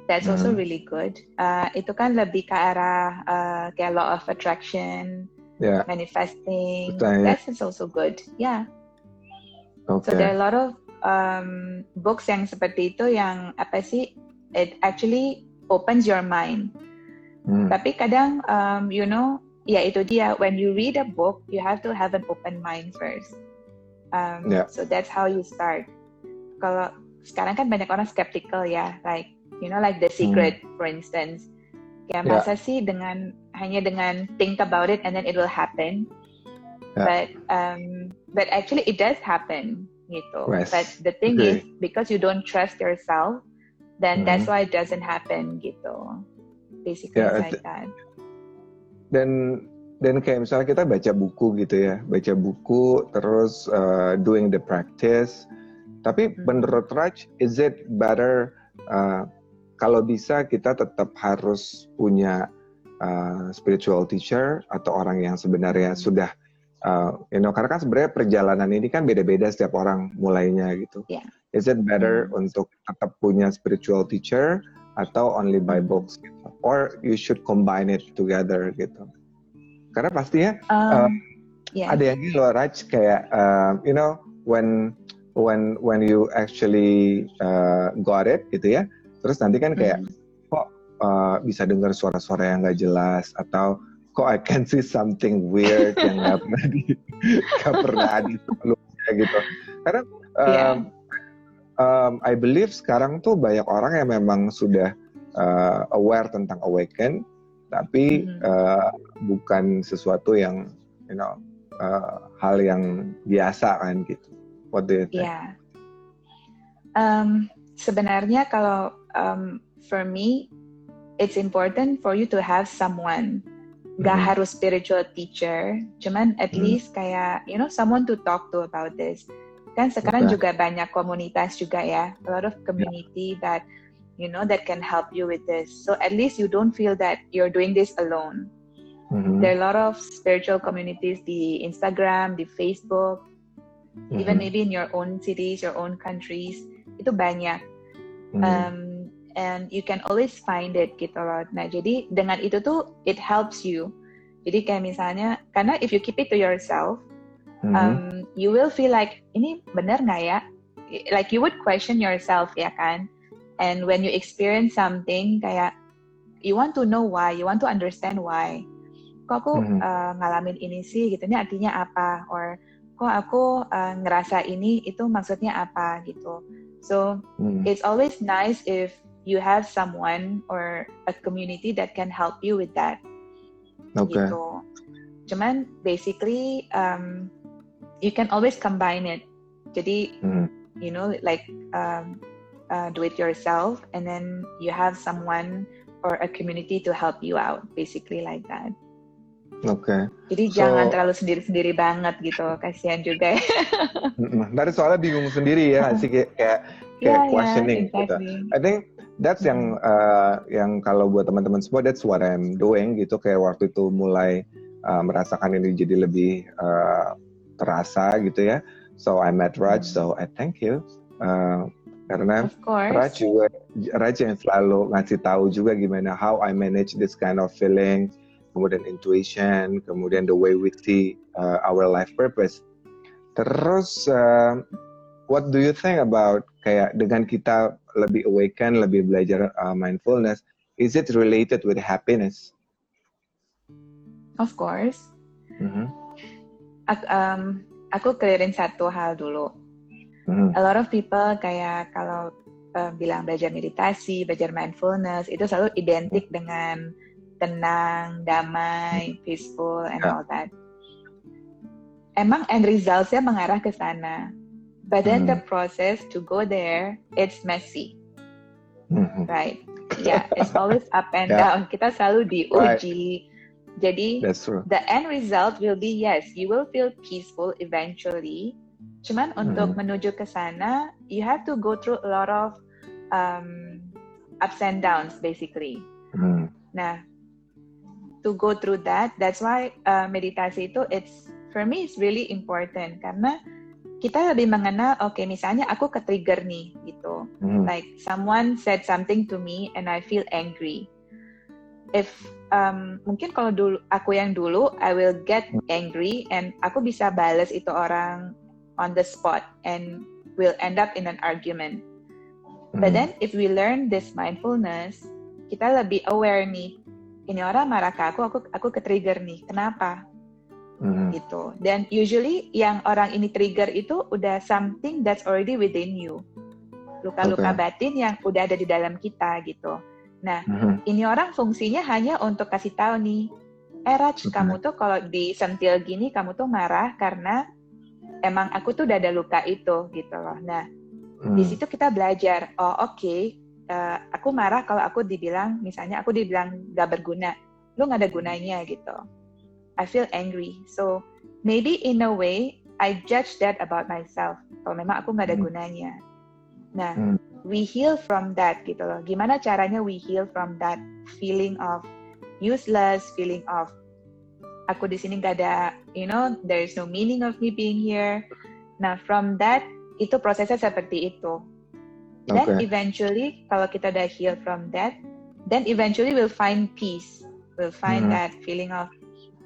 That's also Mhm. really good. Uh, itu kan lebih ke arah uh, kayak law of attraction, Ya, manifesting. Betul, ya. That's also good. Yeah. oke. So there are a lot of um, books yang seperti itu yang apa sih? It actually opens your mind. Hmm. Tapi kadang, um, you know, ya itu dia. When you read a book, you have to have an open mind first. Um, Yeah. So that's how you start. Kalau sekarang kan banyak orang skeptical ya, like you know, like The Secret, for instance. Ya Hmm. Yeah. masa sih dengan hanya dengan think about it and then it will happen. Yeah. But um, but actually it does happen gitu. Yes. But the thing Agree. is because you don't trust yourself, then Mhm. that's why it doesn't happen gitu. Basically Yeah, like that. dan dan kayak misalnya kita baca buku gitu ya baca buku terus uh, doing the practice tapi Hmm. menurut Raj is it better uh, kalau bisa kita tetap harus punya uh, spiritual teacher atau orang yang sebenarnya Hmm. sudah uh, you know karena kan sebenarnya perjalanan ini kan beda-beda setiap orang mulainya gitu Yeah. is it better Hmm. untuk tetap punya spiritual teacher atau only by Hmm. books gitu or you should combine it together gitu karena pastinya Um, yeah. ada yang loh Raj kayak uh, you know when when when you actually uh, got it gitu ya terus nanti kan kayak Mhm. kok uh, bisa dengar suara-suara yang nggak jelas atau kok I can see something weird yang nggak pernah di nggak pernah ada sebelumnya gitu karena um, Yeah. um, I believe sekarang tuh banyak orang yang memang sudah uh, aware tentang awaken tapi Mhm. uh, bukan sesuatu yang you know uh, hal yang biasa kan gitu what do you think? Yeah. Um, sebenarnya kalau um, for me, it's important for you to have someone Gak Mhm. harus spiritual teacher, cuman at Hmm. least kayak you know someone to talk to about this. Kan sekarang Okay. juga banyak komunitas juga ya, a lot of community that you know that can help you with this. So at least you don't feel that you're doing this alone. Mhm. There are a lot of spiritual communities di Instagram, di Facebook, even Mhm. maybe in your own cities, your own countries. Itu banyak. Mhm. Um, and you can always find it gitu loh. Nah, jadi dengan itu tuh it helps you. Jadi kayak misalnya, karena if you keep it to yourself, Mhm. um, you will feel like ini benar nggak ya? Like you would question yourself ya kan? And when you experience something kayak you want to know why, you want to understand why. Kok aku Mhm. uh, ngalamin ini sih gitu, ini artinya apa? Or kok aku uh, ngerasa ini itu maksudnya apa gitu. So Mhm. it's always nice if you have someone or a community that can help you with that Oke. gitu. Cuman basically um, you can always combine it. Jadi Mhm. you know like um, uh, do it yourself and then you have someone or a community to help you out basically like that. Oke. Jadi So- jangan terlalu sendiri-sendiri banget gitu, kasihan juga. ya. Mhm. Dari soalnya bingung sendiri ya, sih kayak kayak, kayak Yeah, yeah, questioning gitu. exactly. I think that's yang uh, yang kalau buat teman-teman semua that's what I'm doing gitu kayak waktu itu mulai uh, merasakan ini jadi lebih uh, terasa gitu ya. So I met Raj, so I thank you. Uh, karena. Raj juga Raj yang selalu ngasih tahu juga gimana how I manage this kind of feeling, kemudian intuition, kemudian the way we see uh, our life purpose. Terus uh, what do you think about kayak dengan kita lebih awaken, lebih belajar uh, mindfulness, is it related with happiness? Of course. Mhm. Ak- um, aku clearin satu hal dulu. Mhm. A lot of people kayak kalau uh, bilang belajar meditasi, belajar mindfulness, itu selalu identik dengan tenang, damai, peaceful, and Ya. all that. Emang end results-nya mengarah ke sana. But then Hmm. the process to go there, it's messy, Mhm. right? Yeah, it's always up and Yeah. down. Kita selalu diuji. Jadi That's true. the end result will be yes, you will feel peaceful eventually. Cuman untuk menuju ke sana, you have to go through a lot of um, ups and downs, basically. Mhm. Nah, to go through that, that's why uh, meditasi itu it's for me it's really important karena kita lebih mengenal, oke misalnya aku ke trigger nih gitu, Mhm. like someone said something to me and I feel angry. If um, mungkin kalau dulu aku yang dulu, I will get angry and aku bisa balas itu orang on the spot and will end up in an argument. But Mhm. then if we learn this mindfulness, kita lebih aware nih. Ini orang marah ke aku, aku aku ke trigger nih. Kenapa? Mhm. Gitu. Dan usually yang orang ini trigger itu udah something that's already within you. Luka-luka Okay. batin yang udah ada di dalam kita gitu. Nah, Mhm. ini orang fungsinya hanya untuk kasih tahu nih, eh Raj, Oke. kamu tuh kalau disentil gini, kamu tuh marah karena emang aku tuh udah ada luka itu gitu loh. Nah, di Mhm. situ kita belajar oh oke eh, aku marah kalau aku dibilang misalnya aku dibilang gak berguna lu gak ada gunanya gitu I feel angry so maybe in a way I judge that about myself kalau memang aku gak ada Hmm. gunanya nah Hmm. we heal from that gitu loh gimana caranya we heal from that feeling of useless feeling of aku di sini gak ada you know there is no meaning of me being here nah from that itu prosesnya seperti itu dan Okay. eventually kalau kita udah heal from that then eventually we'll find peace we'll find Mhm. that feeling of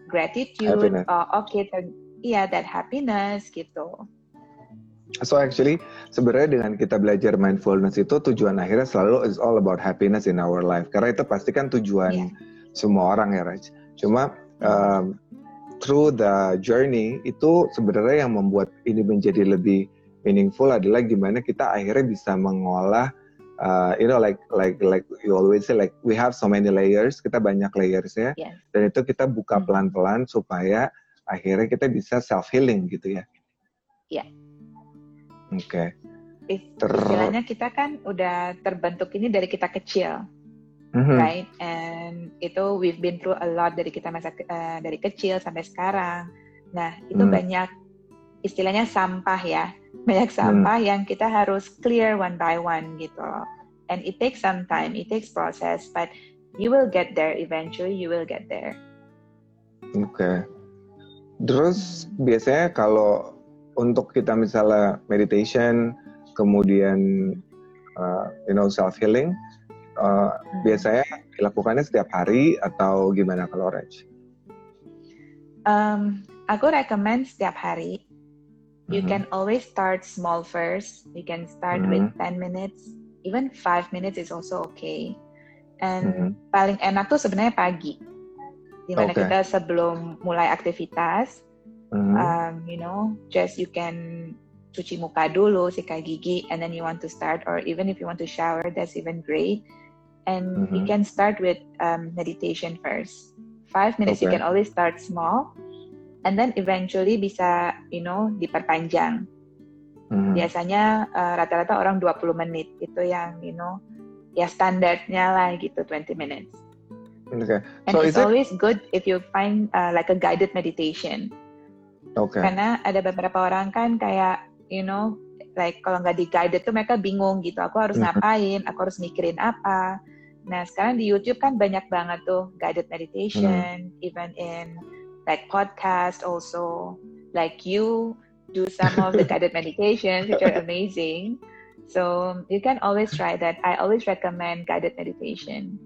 gratitude oh oke ter- iya that happiness gitu So actually sebenarnya dengan kita belajar mindfulness itu tujuan akhirnya selalu is all about happiness in our life. Karena itu pasti kan tujuan Iya. semua orang ya Raj. Cuma um, through the journey itu sebenarnya yang membuat ini menjadi lebih meaningful adalah gimana kita akhirnya bisa mengolah uh, you know like like like you always say like we have so many layers kita banyak layersnya Yes. dan itu kita buka Hmm. pelan-pelan supaya akhirnya kita bisa self healing gitu ya. Iya. Oke. Is- Ter- istilahnya kita kan udah terbentuk ini dari kita kecil mm-hmm. right? And itu we've been through a lot dari kita masa uh, dari kecil sampai sekarang. Nah itu mm. banyak istilahnya sampah ya, banyak sampah mm. yang kita harus clear one by one gitu. And it takes some time, it takes process, but you will get there eventually. You will get there. Oke. Okay. Terus hmm. biasanya kalau untuk kita misalnya meditation, kemudian uh, you know self healing, uh, hmm. biasanya dilakukannya setiap hari atau gimana kalau Raj? Um, aku recommend setiap hari. You mm-hmm. can always start small first. You can start mm-hmm. with 10 minutes. Even 5 minutes is also okay. And mm-hmm. paling enak tuh sebenarnya pagi. Dimana okay. kita sebelum mulai aktivitas, mm-hmm. um, you know, just you can cuci muka dulu, sikat gigi, and then you want to start, or even if you want to shower, that's even great. And mm-hmm. you can start with um, meditation first. Five minutes, okay. you can always start small, and then eventually bisa, you know, diperpanjang. Mm-hmm. Biasanya uh, rata-rata orang 20 menit itu yang, you know, ya standarnya lah gitu, 20 minutes. Okay. And so it's always it... good if you find uh, like a guided meditation. Okay. Karena ada beberapa orang kan kayak you know like kalau nggak di guided tuh mereka bingung gitu. Aku harus mm-hmm. ngapain? Aku harus mikirin apa? Nah sekarang di YouTube kan banyak banget tuh guided meditation, mm. even in like podcast also. Like you do some of the guided meditations which are amazing. So you can always try that. I always recommend guided meditation.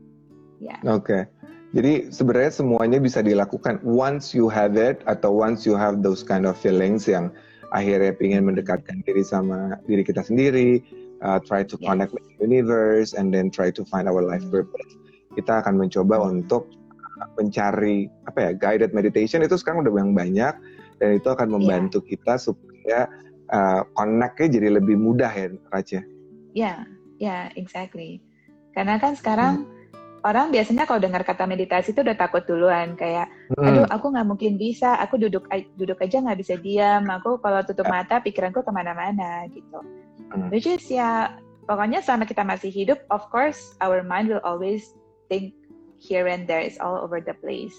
Yeah. Oke. Okay. Jadi sebenarnya semuanya bisa dilakukan once you have it atau once you have those kind of feelings yang akhirnya ingin mendekatkan diri sama diri kita sendiri, uh, try to connect with the universe and then try to find our life purpose. Kita akan mencoba untuk mencari apa ya guided meditation itu sekarang udah yang banyak dan itu akan iya. membantu yeah. kita supaya uh, connectnya jadi lebih mudah ya Raja. Ya, yeah, ya yeah, exactly. Karena kan sekarang hmm orang biasanya kalau dengar kata meditasi itu udah takut duluan kayak hmm. aduh aku nggak mungkin bisa aku duduk duduk aja nggak bisa diam aku kalau tutup ya. mata pikiranku ke mana-mana gitu hmm. which is ya pokoknya selama kita masih hidup of course our mind will always think here and there is all over the place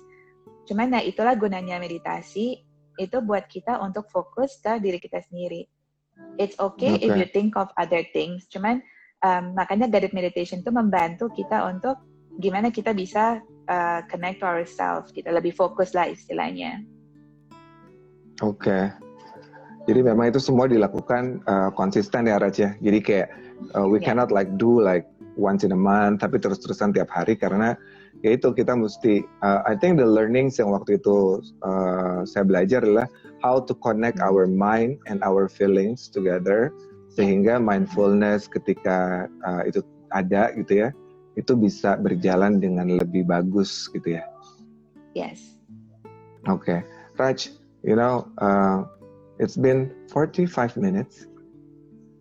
cuman nah itulah gunanya meditasi itu buat kita untuk fokus ke diri kita sendiri it's okay, okay. if you think of other things cuman um, makanya guided meditation itu membantu kita untuk gimana kita bisa uh, connect to ourselves, kita lebih fokus lah istilahnya. Oke. Okay. Jadi memang itu semua dilakukan uh, konsisten ya Raj ya. Jadi kayak uh, we yeah. cannot like do like once in a month tapi terus-terusan tiap hari karena ya itu kita mesti uh, I think the learnings yang waktu itu uh, saya belajar adalah how to connect our mind and our feelings together sehingga mindfulness ketika uh, itu ada gitu ya itu bisa berjalan dengan lebih bagus gitu ya. Yes. Oke, okay. Raj, you know, uh, it's been 45 minutes.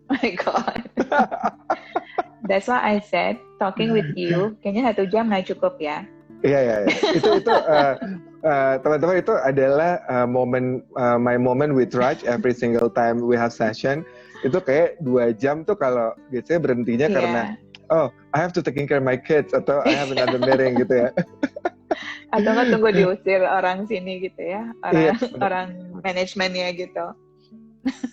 Oh my God. That's why I said talking with you kayaknya satu jam nggak cukup ya. Iya iya, ya. itu itu uh, uh, teman-teman itu adalah uh, momen uh, my moment with Raj every single time we have session itu kayak dua jam tuh kalau biasanya berhentinya yeah. karena oh I have to taking care of my kids atau I have another meeting gitu ya. atau nggak tunggu diusir orang sini gitu ya orang yeah. orang manajemennya gitu.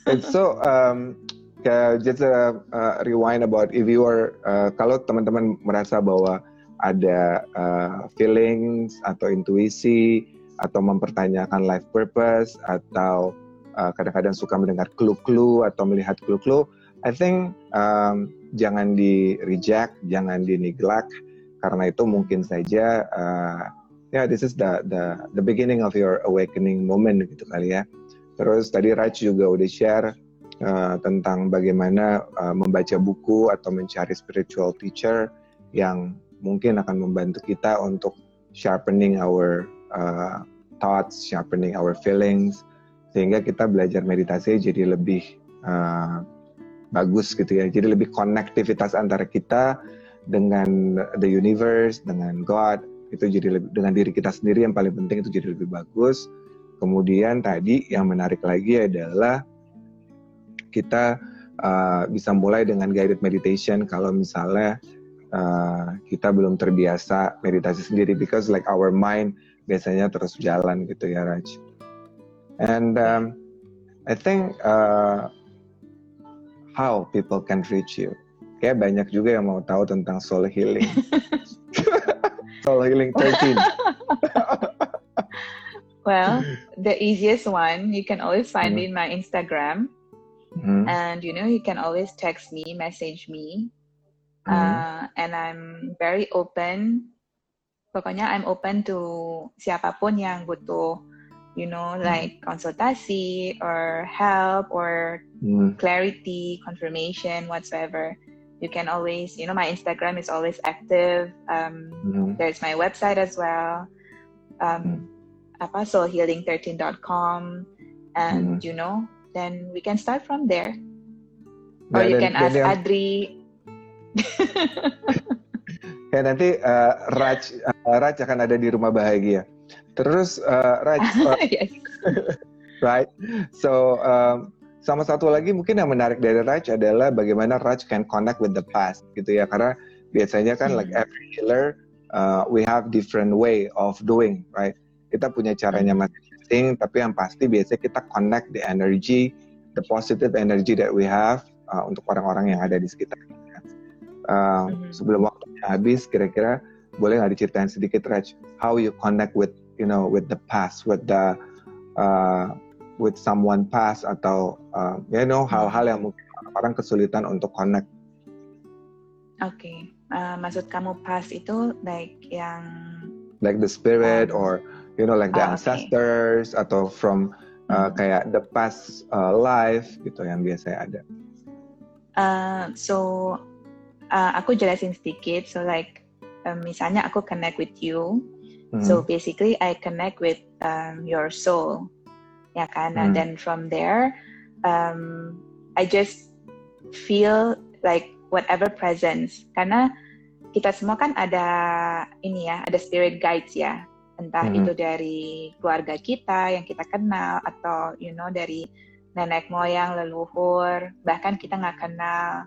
And so um, uh, just a, uh, rewind about if you are uh, kalau teman-teman merasa bahwa ada uh, feelings atau intuisi atau mempertanyakan life purpose atau uh, kadang-kadang uh, suka mendengar clue-clue atau melihat clue-clue, I think um, jangan di reject, jangan di neglect karena itu mungkin saja uh, ya yeah, this is the the the beginning of your awakening moment gitu kali ya. Terus tadi Raj juga udah share uh, tentang bagaimana uh, membaca buku atau mencari spiritual teacher yang mungkin akan membantu kita untuk sharpening our uh, thoughts, sharpening our feelings sehingga kita belajar meditasi jadi lebih uh, bagus gitu ya. Jadi lebih konektivitas antara kita dengan the universe, dengan God itu jadi lebih, dengan diri kita sendiri yang paling penting itu jadi lebih bagus. Kemudian tadi yang menarik lagi adalah kita uh, bisa mulai dengan guided meditation kalau misalnya uh, kita belum terbiasa meditasi sendiri because like our mind biasanya terus jalan gitu ya Raj. And um, I think uh, how people can reach you. Kayak banyak juga yang mau tahu tentang soul healing. soul healing 13. well, the easiest one you can always find mm -hmm. in my Instagram. Mm -hmm. And you know, you can always text me, message me. Mm -hmm. uh, and I'm very open. Pokoknya I'm open to siapapun yang butuh you know, hmm. like consultasi or help or mm. clarity, confirmation, whatsoever. You can always, you know, my Instagram is always active. Um, mm. There's my website as well. Um, mm. apa soulhealing13.com and you know then we can start from there or you can ask yang... Adri ya nanti uh, Raj uh, Raj akan ada di rumah bahagia Terus uh, Raj, uh, yes. right? So um, sama satu lagi mungkin yang menarik dari Raj adalah bagaimana Raj can connect with the past gitu ya karena biasanya kan hmm. like every healer uh, we have different way of doing right kita punya caranya hmm. Tapi yang pasti biasanya kita connect the energy the positive energy that we have uh, untuk orang-orang yang ada di sekitar kita uh, hmm. sebelum waktunya habis kira-kira boleh nggak diceritain sedikit Raj how you connect with you know with the past with the uh, with someone past atau uh, you know hal-hal yang mungkin orang kesulitan untuk connect. Oke, okay. uh, maksud kamu past itu like yang like the spirit um, or you know like the oh, ancestors okay. atau from uh, hmm. kayak the past uh, life gitu yang biasanya ada. Uh, so uh, aku jelasin sedikit. So like um, misalnya aku connect with you Mm. So basically, I connect with um, your soul, ya kan? Mm. And then from there, um, I just feel like whatever presence. Karena kita semua kan ada ini ya, ada spirit guides ya. Entah mm. itu dari keluarga kita yang kita kenal atau you know dari nenek moyang, leluhur, bahkan kita nggak kenal.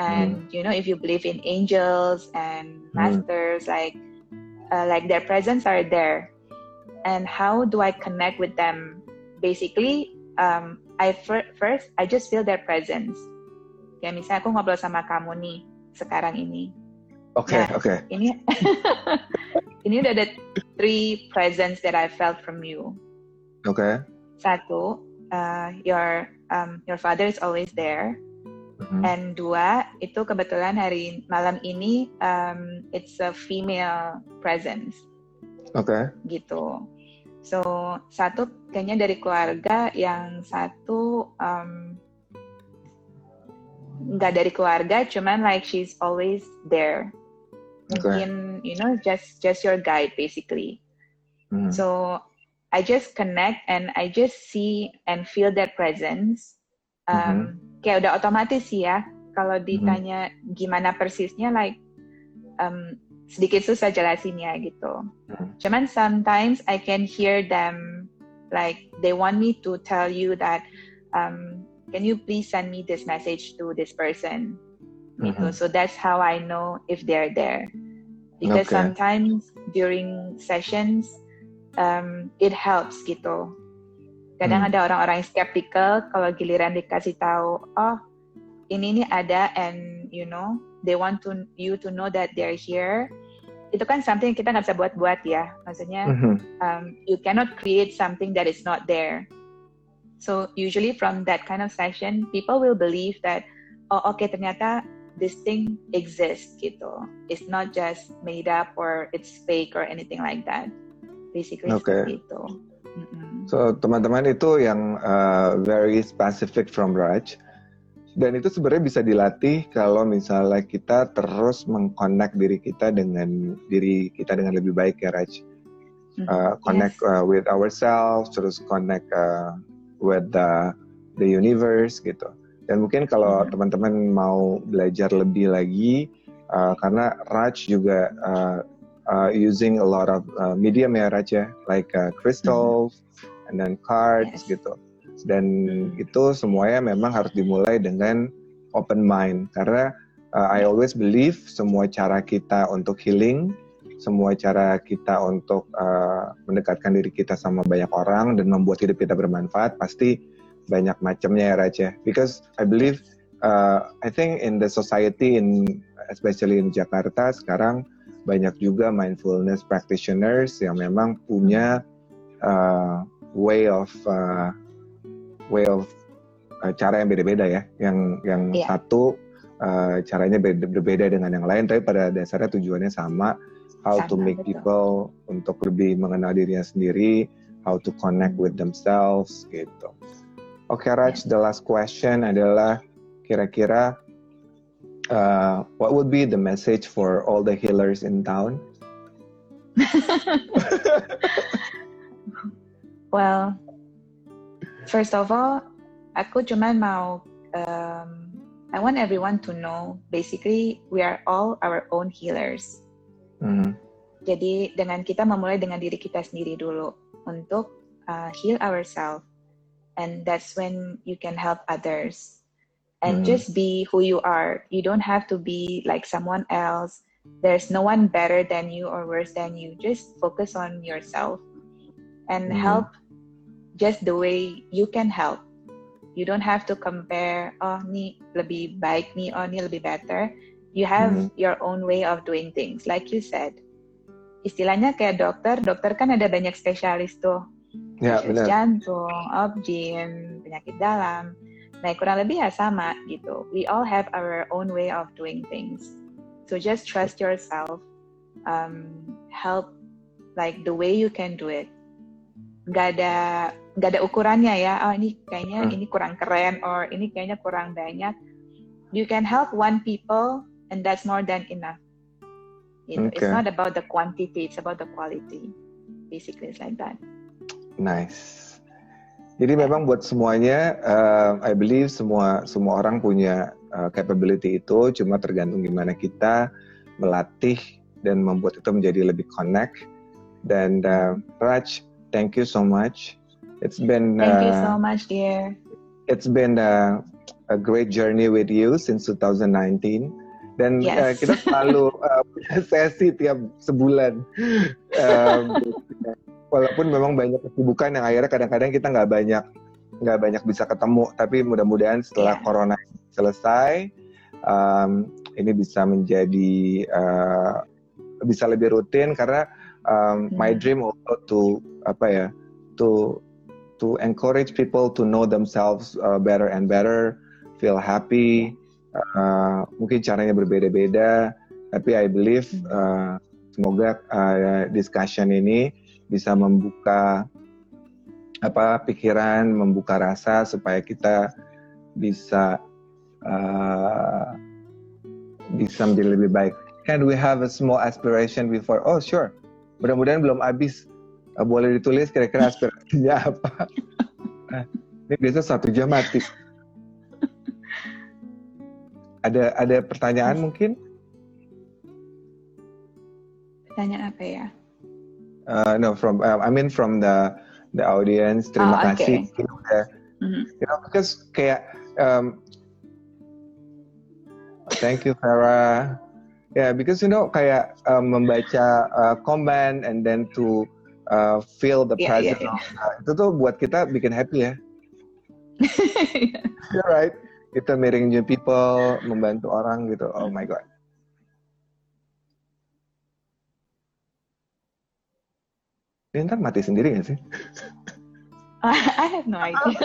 And mm. you know, if you believe in angels and mm. masters, mm. like uh, like their presence are there and how do i connect with them basically um, i fir- first i just feel their presence ya misalnya aku ngobrol sama kamu nih sekarang ini oke okay, nah, oke okay. ini ini udah ada three presence that i felt from you oke okay. satu uh, your um, your father is always there Mm-hmm. And dua itu kebetulan hari malam ini um, it's a female presence. Oke. Okay. Gitu. So satu kayaknya dari keluarga, yang satu um, nggak dari keluarga, cuman like she's always there. Mungkin you know just just your guide basically. Mm. So I just connect and I just see and feel that presence. Um, mm-hmm kayak udah otomatis sih ya kalau hmm. ditanya hmm. gimana persisnya like um, sedikit susah jelasinnya gitu. Hmm. Cuman sometimes I can hear them like they want me to tell you that um, can you please send me this message to this person gitu. So that's how I know if they're there. Because okay. sometimes during sessions um, it helps gitu Kadang hmm. ada orang-orang yang skeptical kalau giliran dikasih tahu, oh ini ini ada and you know they want to you to know that they're here. Itu kan something kita nggak bisa buat-buat ya. Maksudnya mm-hmm. um, you cannot create something that is not there. So usually from that kind of session, people will believe that oh oke okay, ternyata this thing exists gitu. It's not just made up or it's fake or anything like that. Basically okay. seperti itu. So teman-teman itu yang uh, very specific from Raj. Dan itu sebenarnya bisa dilatih kalau misalnya kita terus mengconnect diri kita dengan diri kita dengan lebih baik ya Raj. Uh, connect yes. uh, with ourselves, terus connect uh, with the the universe gitu. Dan mungkin kalau mm-hmm. teman-teman mau belajar lebih lagi, uh, karena Raj juga uh, uh, using a lot of uh, medium ya Raj ya, like uh, crystals, mm-hmm. and then cards yes. gitu. Dan itu semuanya memang harus dimulai dengan open mind karena uh, I always believe semua cara kita untuk healing, semua cara kita untuk uh, mendekatkan diri kita sama banyak orang dan membuat hidup kita bermanfaat pasti banyak macamnya ya Raja. Because I believe, uh, I think in the society in especially in Jakarta sekarang banyak juga mindfulness practitioners yang memang punya uh, way of uh, way of uh, cara yang beda-beda ya. Yang yang yeah. satu uh, caranya beda, berbeda dengan yang lain, tapi pada dasarnya tujuannya sama. How sama, to make betul. people untuk lebih mengenal dirinya sendiri, how to connect with themselves gitu. Oke, okay, Raj, the last question adalah kira-kira uh, what would be the message for all the healers in town? well, first of all, aku cuma mau um, I want everyone to know basically we are all our own healers. Mm. Jadi dengan kita memulai dengan diri kita sendiri dulu untuk uh, heal ourselves, and that's when you can help others. And mm. just be who you are. You don't have to be like someone else. There's no one better than you or worse than you. Just focus on yourself and mm. help just the way you can help. You don't have to compare, oh ni lebih baik ni, oh ni lebih better. You have mm-hmm. your own way of doing things. Like you said, istilahnya kayak dokter, dokter kan ada banyak spesialis tuh. Ya, benar. Jantung, obgyn, penyakit dalam. Nah, kurang lebih ya sama gitu. We all have our own way of doing things. So just trust yourself. Um, help like the way you can do it. Gak ada nggak ada ukurannya ya oh ini kayaknya hmm. ini kurang keren or ini kayaknya kurang banyak you can help one people and that's more than enough you know, okay. it's not about the quantity it's about the quality basically it's like that nice jadi memang buat semuanya uh, I believe semua semua orang punya uh, capability itu cuma tergantung gimana kita melatih dan membuat itu menjadi lebih connect dan uh, Raj thank you so much It's been. Thank uh, you so much, dear. It's been uh, a great journey with you since 2019. Dan yes. uh, kita selalu uh, sesi tiap sebulan. Um, walaupun memang banyak kesibukan yang akhirnya kadang-kadang kita nggak banyak nggak banyak bisa ketemu. Tapi mudah-mudahan setelah yeah. corona selesai, um, ini bisa menjadi uh, bisa lebih rutin karena um, hmm. my dream also to apa ya to to encourage people to know themselves uh, better and better, feel happy. Uh, mungkin caranya berbeda-beda, tapi I believe uh, semoga uh, discussion ini bisa membuka apa pikiran, membuka rasa supaya kita bisa uh, bisa menjadi lebih baik. Can we have a small aspiration before? Oh sure. Mudah-mudahan belum habis uh, boleh ditulis kira-kira aspirasinya apa. Ini biasa satu jam mati. Ada ada pertanyaan mungkin? Pertanyaan apa ya? Uh, no, from uh, I mean from the the audience. Terima oh, kasih. Okay. Udah, mm-hmm. You know, because kayak um, thank you Farah. Yeah, because you know kayak um, membaca uh, comment and then to uh, feel the yeah, presence. Yeah, yeah. Itu tuh buat kita bikin happy ya. yeah, right. Kita meeting new people, membantu orang gitu. Oh my god. Ini ntar mati sendiri gak sih? I have no idea.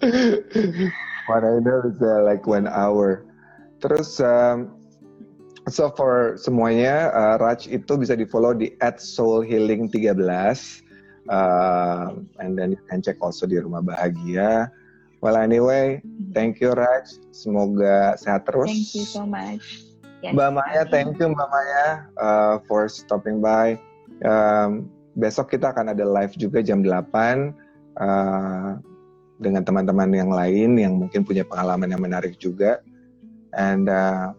What I know is uh, like one hour. Terus um, So for semuanya, uh, Raj itu bisa di follow di @soulhealing13. Uh, and then you can check also di Rumah Bahagia. Well anyway, thank you Raj. Semoga sehat terus. Thank you so much. Yes, Mbak Maya, thank you Mbak Maya uh, for stopping by. Um, besok kita akan ada live juga jam 8 uh, dengan teman-teman yang lain yang mungkin punya pengalaman yang menarik juga. And uh,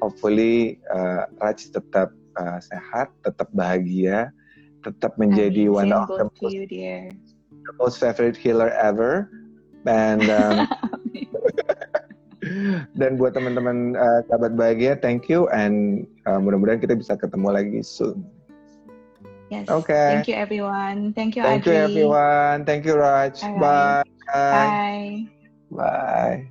hopefully uh, Raj tetap uh, sehat, tetap bahagia, tetap menjadi one of the most, you, the most favorite healer ever. And um, Dan buat teman-teman uh, sahabat bahagia, thank you and uh, mudah-mudahan kita bisa ketemu lagi soon. Yes. Okay. Thank you everyone. Thank you Thank you everyone. Thank you Raj. Alright. Bye. Bye. Bye.